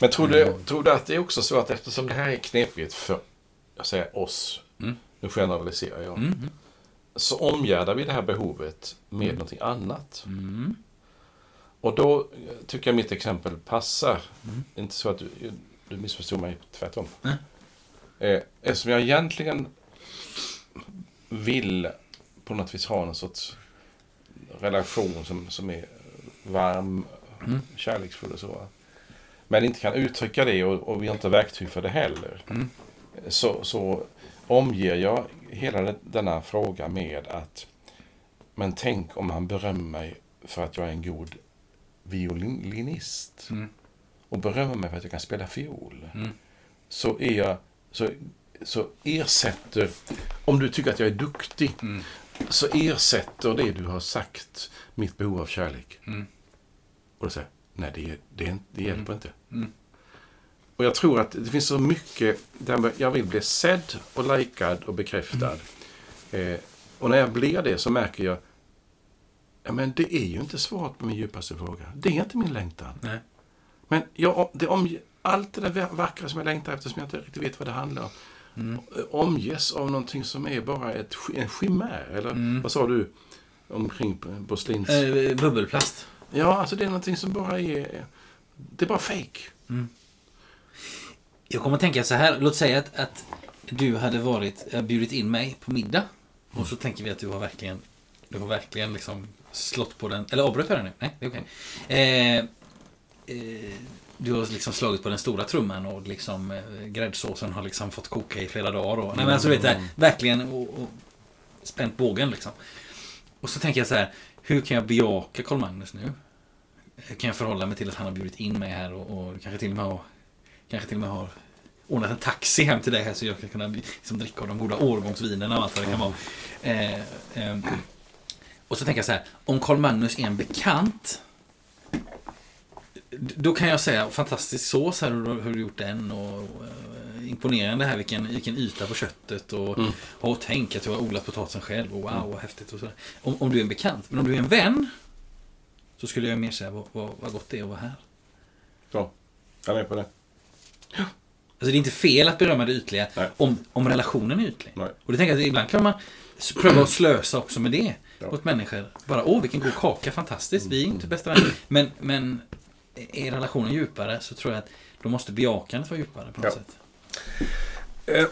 Men tror du, tror du att det är också så att eftersom det här är knepigt för jag säger oss, nu generaliserar jag, så omgärdar vi det här behovet med någonting annat. Och då tycker jag mitt exempel passar. Inte så att du, du missförstod mig, tvärtom. Nej. Eh, eftersom jag egentligen vill på något vis ha någon sorts relation som, som är varm, kärleksfull och så. Men inte kan uttrycka det och, och vi har inte verktyg för det heller. Så, så omger jag hela denna fråga med att men tänk om han berömmer mig för att jag är en god violinist. Och berömmer mig för att jag kan spela fiol. Så är jag så, så ersätter, om du tycker att jag är duktig, så ersätter det du har sagt mitt behov av kärlek. Och då säger nej det, det, det hjälper inte. Och jag tror att det finns så mycket där jag vill bli sedd och likad och bekräftad. Eh, och när jag blir det så märker jag, ja men det är ju inte svaret på min djupaste fråga. Det är inte min längtan. Nej. Men jag, det omge, allt det där vackra som jag längtar efter som jag inte riktigt vet vad det handlar om. Omges av någonting som är bara ett, en chimär. Eller vad sa du omkring porslins... Eh, bubbelplast. Ja, alltså det är någonting som bara är... Det är bara fake. Jag kommer att tänka så här. Låt säga att, att du hade varit, eh, bjudit in mig på middag. Och så tänker vi att du har verkligen, du har verkligen liksom slått på den. Eller avbröt jag den nu? Nej, det är okej. Eh, eh, du har liksom slagit på den stora trumman och liksom eh, gräddsåsen har liksom fått koka i flera dagar. Och, nej, men alltså, vet du, verkligen och, och spänt bågen liksom. Och så tänker jag så här. Hur kan jag bejaka Carl Magnus nu? Hur kan jag förhålla mig till att han har bjudit in mig här och, och kanske till och med har, kanske till och med har ordnat en taxi hem till dig här så jag kan kunna liksom, dricka av de goda årgångsvinerna och allt vad det kan vara. Eh, eh, och så tänker jag så här, om Karl Magnus är en bekant då kan jag säga fantastisk sås här, hur, hur du gjort den och uh, imponerande här vilken, vilken yta på köttet och, mm. och tänk att du har odlat potatisen själv och wow mm. vad häftigt och så. Om, om du är en bekant, men om du är en vän så skulle jag mer säga vad, vad, vad gott det är att vara här. Ja, jag är med på det. Ja. Alltså det är inte fel att berömma det ytliga om, om relationen är ytlig. Nej. Och det tänker jag att ibland kan man pröva att slösa också med det. Ja. Åt människor. Bara, åh vilken god kaka, fantastiskt. Vi är inte bästa vänner. Men, men är relationen djupare så tror jag att då måste bejakandet vara djupare på något ja. sätt. Eh,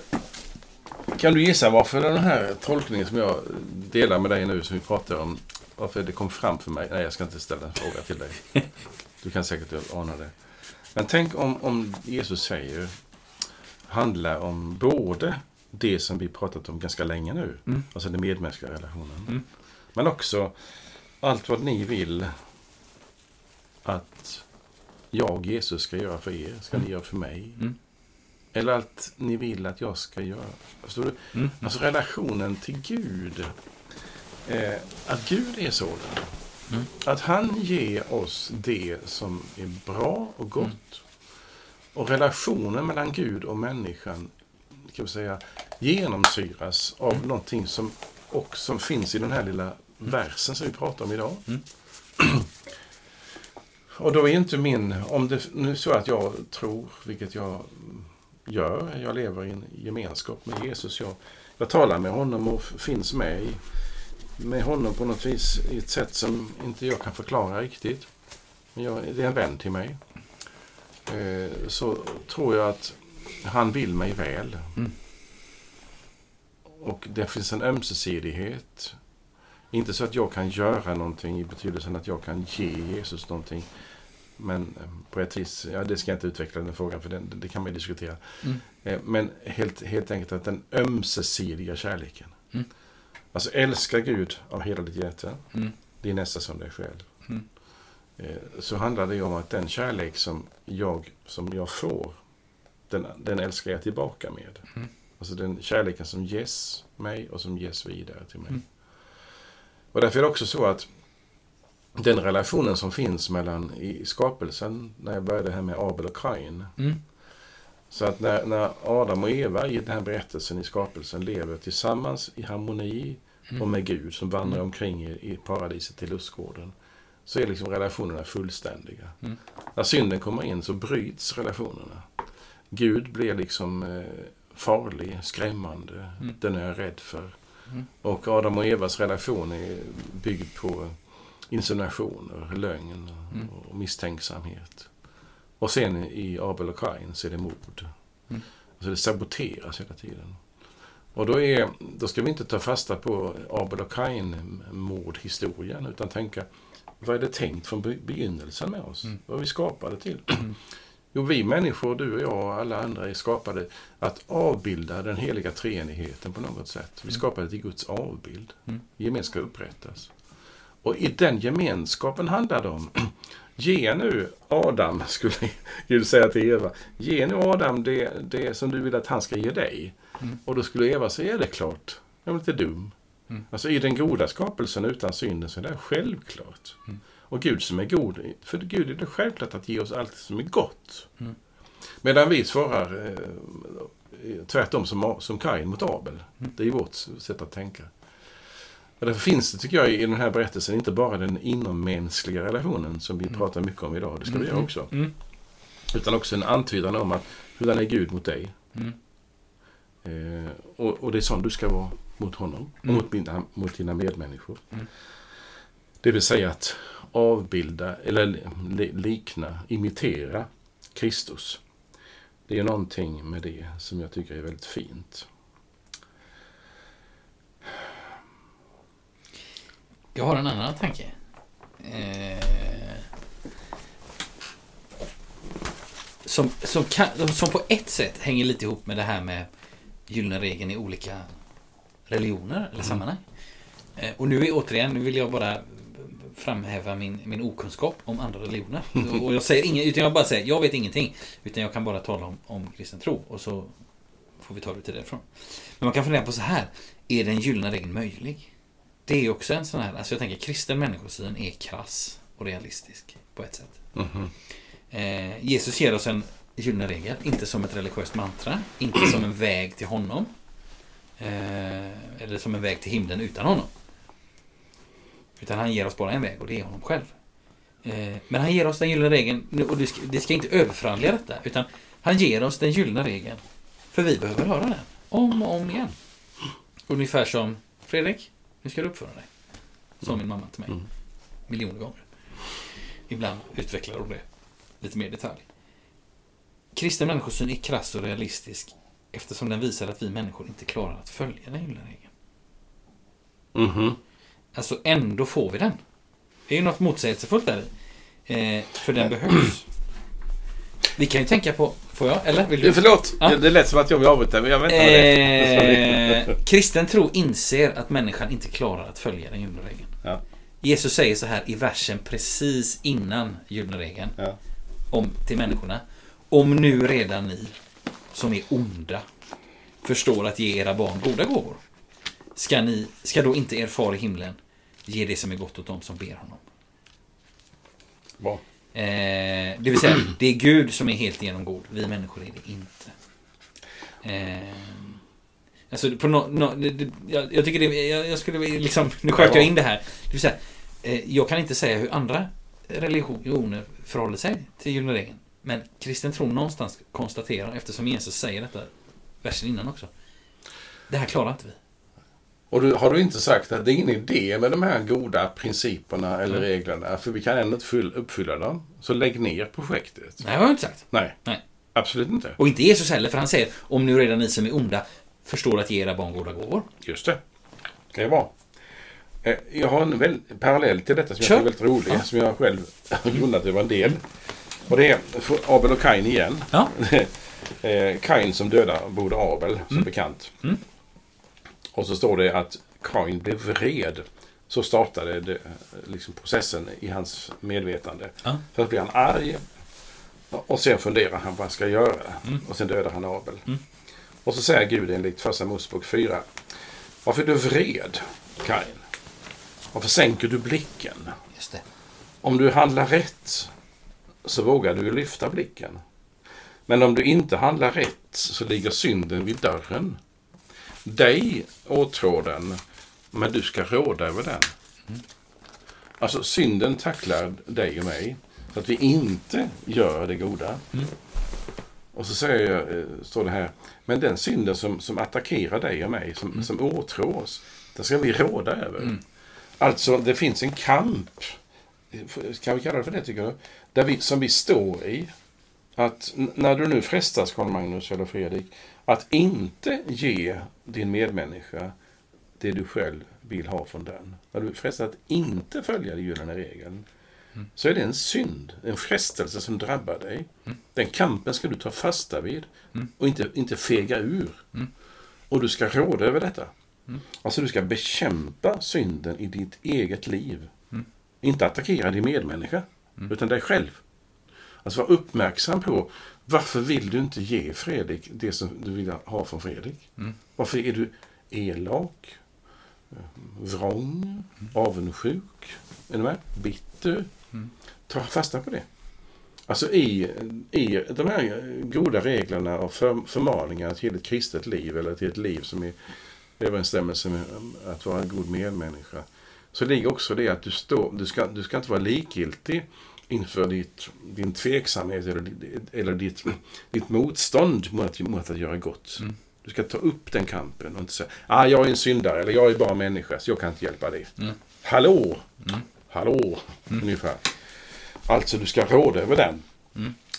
kan du gissa varför den här tolkningen som jag delar med dig nu som vi pratar om, varför det kom fram för mig? Nej, jag ska inte ställa en fråga till dig. (laughs) Du kan säkert ana det. Men tänk om, om Jesus säger handlar om både det som vi pratat om ganska länge nu, mm. alltså den medmänskliga relationen. Mm. Men också allt vad ni vill att jag, Jesus, ska göra för er, ska mm. ni göra för mig. Mm. Eller allt ni vill att jag ska göra. Förstår du? Mm. Alltså relationen till Gud. Eh, att Gud är sådan. Mm. Att han ger oss det som är bra och gott. Mm. Och relationen mellan Gud och människan kan vi säga, genomsyras av mm. någonting som, och som finns i den här lilla versen som vi pratar om idag. Mm. (clears throat) Och då är inte min, om det nu är så att jag tror, vilket jag gör, jag lever i en gemenskap med Jesus. Jag, jag talar med honom och finns med i, med honom på något vis i ett sätt som inte jag kan förklara riktigt. Men jag, det är en vän till mig. Eh, så tror jag att han vill mig väl. Mm. Och det finns en ömsesidighet. Inte så att jag kan göra någonting i betydelsen att jag kan ge Jesus någonting. Men eh, på ett vis, ja det ska jag inte utveckla den frågan för den, det kan man diskutera. Mm. Eh, men helt, helt enkelt att den ömsesidiga kärleken. Mm. Alltså älska Gud av hela ditt hjärta. Mm. Din nästa som dig själv. Mm. Eh, så handlar det om att den kärlek som jag, som jag får, den, den älskar jag tillbaka med. Mm. Alltså den kärleken som ges mig och som ges vidare till mig. Mm. Och därför är det också så att den relationen som finns mellan i skapelsen, när jag började här med Abel och Kain. Mm. Så att när, när, Adam och Eva i den här berättelsen i skapelsen lever tillsammans i harmoni mm. och med Gud som vandrar omkring i, i paradiset i lustgården. Så är liksom relationerna fullständiga. Mm. När synden kommer in så bryts relationerna. Gud blir liksom eh, farlig, skrämmande. Mm. Den är jag rädd för. Mm. Och Adam och Evas relation är byggd på insinuationer, lögn mm. och misstänksamhet. Och sen i Abel och Kain så är det mord. Mm. Alltså det saboteras hela tiden. Och då, är, då ska vi inte ta fasta på Abel och Kain mordhistorien utan tänka vad är det tänkt från begynnelsen med oss? Mm. Vad vi skapade till? Jo, vi människor, du och jag och alla andra är skapade att avbilda den heliga treenigheten på något sätt. Vi är mm. skapade till Guds avbild. Mm. Gemenskap ska upprättas. Och i den gemenskapen handlar det om (clears throat) Ge nu Adam, (laughs) skulle Gud säga till Eva, ge nu Adam det, det som du vill att han ska ge dig. Mm. Och då skulle Eva säga, det klart. Jag är inte dum. Mm. Alltså i den goda skapelsen utan synden så är det självklart. Mm. Och Gud som är god, för Gud är det självklart att ge oss allt som är gott. Mm. Medan vi svarar eh, tvärtom som, som Kain mot Abel. Mm. Det är vårt sätt att tänka. Och därför finns det, tycker jag, i den här berättelsen inte bara den inommänskliga relationen som vi mm. pratar mycket om idag, det ska vi göra också. Mm. Utan också en antydan om att hurdan är Gud mot dig? Mm. Eh, och, och, det är sån du ska vara mot honom och mm. mot, mot dina medmänniskor. Det vill säga att avbilda, eller likna, imitera Kristus. Det är någonting med det som jag tycker är väldigt fint. Jag har en annan tanke. Eh, som, som, kan, som på ett sätt hänger lite ihop med det här med gyllene regeln i olika religioner eller mm. sammanhang. Eh, och nu är återigen, nu vill jag bara framhäva min, min okunskap om andra religioner. (laughs) Och jag säger inget, utan jag bara säger jag vet ingenting. Utan jag kan bara tala om, om kristen tro. Och så får vi ta det till därifrån. Men man kan fundera på så här. Är den gyllene regeln möjlig? Det är också en sån här, alltså jag tänker kristen människosyn är krass och realistisk på ett sätt. Mhm. Eh, Jesus ger oss en gyllene regel, inte som ett religiöst mantra, inte som en väg till honom. Eh, eller som en väg till himlen utan honom. Utan han ger oss bara en väg och det är honom själv. Eh, men han ger oss den gyllene regeln, och det ska, det ska inte överförhandla detta, utan han ger oss den gyllene regeln. För vi behöver höra den, om och om igen. Ungefär som Fredrik, nu ska du uppföra dig. Sa min mamma till mig. Mm. Miljoner gånger. Ibland utvecklar hon det lite mer i detalj. Kristen människosyn är krass och realistisk eftersom den visar att vi människor inte klarar att följa den gyllene regeln. Mhm. Alltså ändå får vi den. Det är ju något motsägelsefullt där eh, För den behövs. Vi kan ju tänka på... Får jag? Eller? Vill Eh, du? Förlåt, Ja. det, lät som att jag vill avbryta, men jag vet inte vad det är. Eh, kristen tro inser att människan inte klarar att följa den gyllene regeln. Ja. Jesus säger så här i versen precis innan gyllene regeln. Ja. om, till människorna. Om nu redan ni som är onda förstår att ge era barn goda gåvor. Ska, ni, ska då inte er far i himlen ge det som är gott åt dem som ber honom? Bra. Eh, det vill säga, det är Gud som är helt igenom god. Vi människor är det inte. Eh, alltså, på no, no, det, det, jag, jag tycker det, jag, jag skulle liksom, nu sköt jag in det här. Det vill säga, eh, jag kan inte säga hur andra religioner förhåller sig till gyllene regeln. Men kristen tro någonstans konstaterar, eftersom Jesus säger detta versen innan också. Det här klarar inte vi. Och du, har du inte sagt att det är ingen idé med de här goda principerna eller Mm. reglerna, för vi kan ändå inte fyll- uppfylla dem. Så lägg ner projektet. Nej, det har jag inte sagt. Nej, Nej. absolut inte. Och inte Jesus heller, för han säger om nu redan ni som är onda förstår att ge era barn goda gåvor. Just det. Det är bra. Eh, Jag har en väl, parallell till detta som jag Kör. tycker är väldigt rolig, Ja. som jag själv (laughs) har grundat över en del. Och det är Abel och Kain igen. Ja. (laughs) Eh, Kain som dödar broder Abel, som bekant. Mm. Och så står det att Kain blev vred. Så startade det, eh, liksom processen i hans medvetande. Ja. Först blir han arg. Och sen funderar han vad han ska göra. Mm. Och sen dödar han Abel. Och så säger Gud enligt första Mosebok 4. Varför är du vred, Kain? Varför sänker du blicken? Om du handlar rätt så vågar du lyfta blicken. Men om du inte handlar rätt så ligger synden vid dörren. Dig åtrår den, men du ska råda över den. Alltså synden tacklar dig och mig så att vi inte gör det goda. Och så säger jag, eh, står det här, men den synden som, som attackerar dig och mig, som, som åtrår oss, den ska vi råda över. Alltså, det finns en kamp kan vi kalla det för det tycker du? Där vi, som vi står i. Att när du nu frestas, Karl Magnus eller Fredrik, att inte ge din medmänniska det du själv vill ha från den. När du frestas att inte följa den gyllene regeln. Så är det en synd, en frestelse som drabbar dig. Den kampen ska du ta fasta vid och inte, inte fega ur. Och du ska råda över detta. Alltså du ska bekämpa synden i ditt eget liv. Inte attackera din medmänniska, utan dig själv. Alltså var uppmärksam på varför vill du inte ge Fredrik det som du vill ha från Fredrik? Varför är du elak, eh, vrång, avundsjuk, är du med? bitter? Ta fasta på det. Alltså i, i de här goda reglerna och för, förmaningarna till ett kristet liv eller till ett liv som är i överensstämmelse med att vara en god medmänniska. Så ligger också det att du, står, du, ska, du ska inte vara likgiltig inför ditt, din tveksamhet eller, eller ditt, ditt motstånd mot att, mot att göra gott. Du ska ta upp den kampen och inte säga ah, jag är en syndare eller jag är bara människa så jag kan inte hjälpa dig. Hallå! Hallå! Ungefär. Alltså du ska råda över den.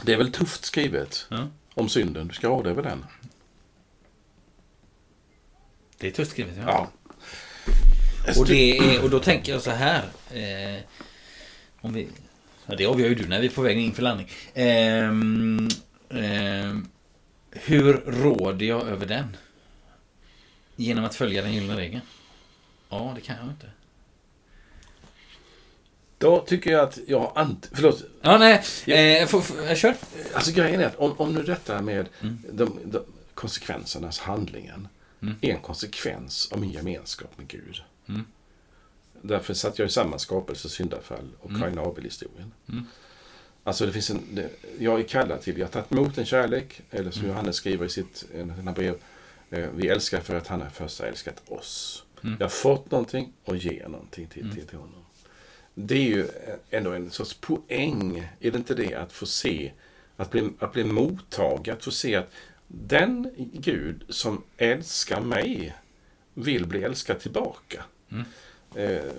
Det är väl tufft skrivet Ja. om synden. Du ska råda över den. Det är tufft skrivet. Ja. Ja. Och, är, och då tänker jag så här. Eh, om vi, ja, det avgör ju du när vi är på väg in för landning. Ehm, ehm, hur råder jag över den? Genom att följa den gyllene regeln? Ja, det kan jag inte. Då tycker jag att jag har ant... Förlåt. Ja, nej. Eh, får- jag kör. Alltså grejen är att om, om nu detta med Mm. de, de konsekvensernas handlingen är en konsekvens av min gemenskap med Gud. Mm. Därför satt jag i samma skapelse, syndafall och Mm. Kain Abel-historien. Alltså det finns en, det, jag är kallad till, jag har tagit emot en kärlek, eller Mm. som Johannes skriver i sitt en brev, eh, vi älskar för att han har först älskat oss. Mm. Jag har fått någonting och ger någonting till, till, till honom. Det är ju ändå en sorts poäng, är det inte det, att få se, att bli, att bli mottagad, att få se att den Gud som älskar mig vill bli älskad tillbaka. Eh,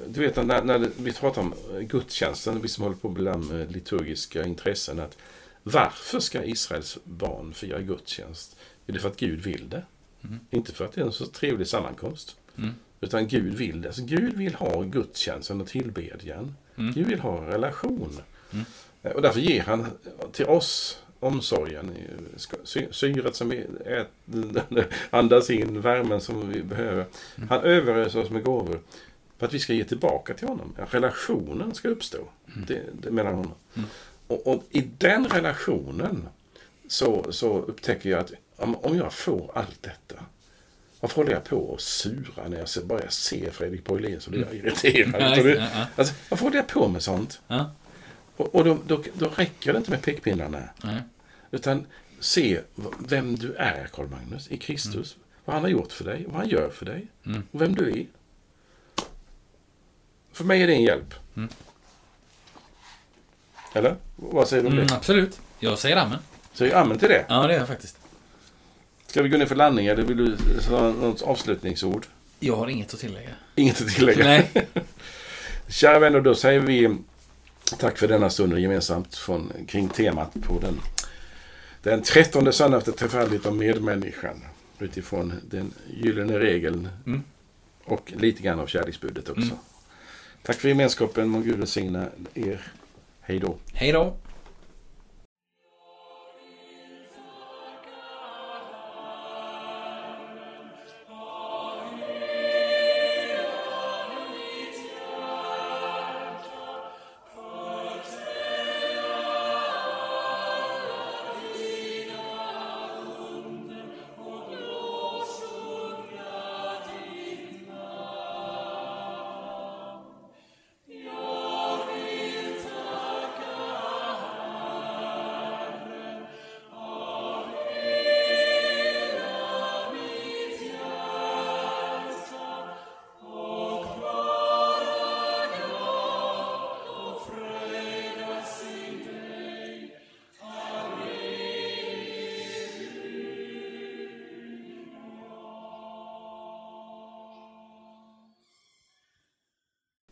Du vet när, när vi pratar om gudstjänsten, vi som håller på med eh, liturgiska intressen, att varför ska Israels barn fira gudstjänst? Är det för att Gud vill det? Inte för att det är en så trevlig sammankomst. Utan Gud vill det. Så Gud vill ha gudstjänsten och tillbedjan. Gud vill ha en relation. Eh, Och därför ger han till oss omsorgen, syret som vi äter, (laughs) andas in, värmen som vi behöver. Han överöser oss med gåvor för att vi ska ge tillbaka till honom. Relationen ska uppstå det, det, mellan honom. Och, och i den relationen så, så upptäcker jag att om, om jag får allt detta varför håller jag på och sura när jag ser, bara jag ser Fredrik Borglén så blir jag irriterad. (laughs) Ja, Utan det- ja, ja. Alltså, varför håller jag på med sånt? Ja. Och, och då, då, då räcker det inte med pekpinnarna. Nej. Utan se vem du är, Karl Magnus, i Kristus. Vad han har gjort för dig, vad han gör för dig. Mm. Och vem du är. För mig är det en hjälp. Mm. Eller? Vad säger du om Mm, det? absolut. Jag säger amen. Säg amen till det. Ja, det gör jag faktiskt. Ska vi gå ner för landning eller vill du ha något avslutningsord? Jag har inget att tillägga. Inget att tillägga. Nej. (laughs) Kära vänner, då säger vi tack för denna stunden gemensamt från, kring temat på den, den trettonde söndagen efter trefaldigt om medmänniskan. Utifrån den gyllene regeln Mm. och lite grann av kärleksbudet också. Mm. Tack för gemenskapen, må Gud välsigna er. Hej då. Hej då.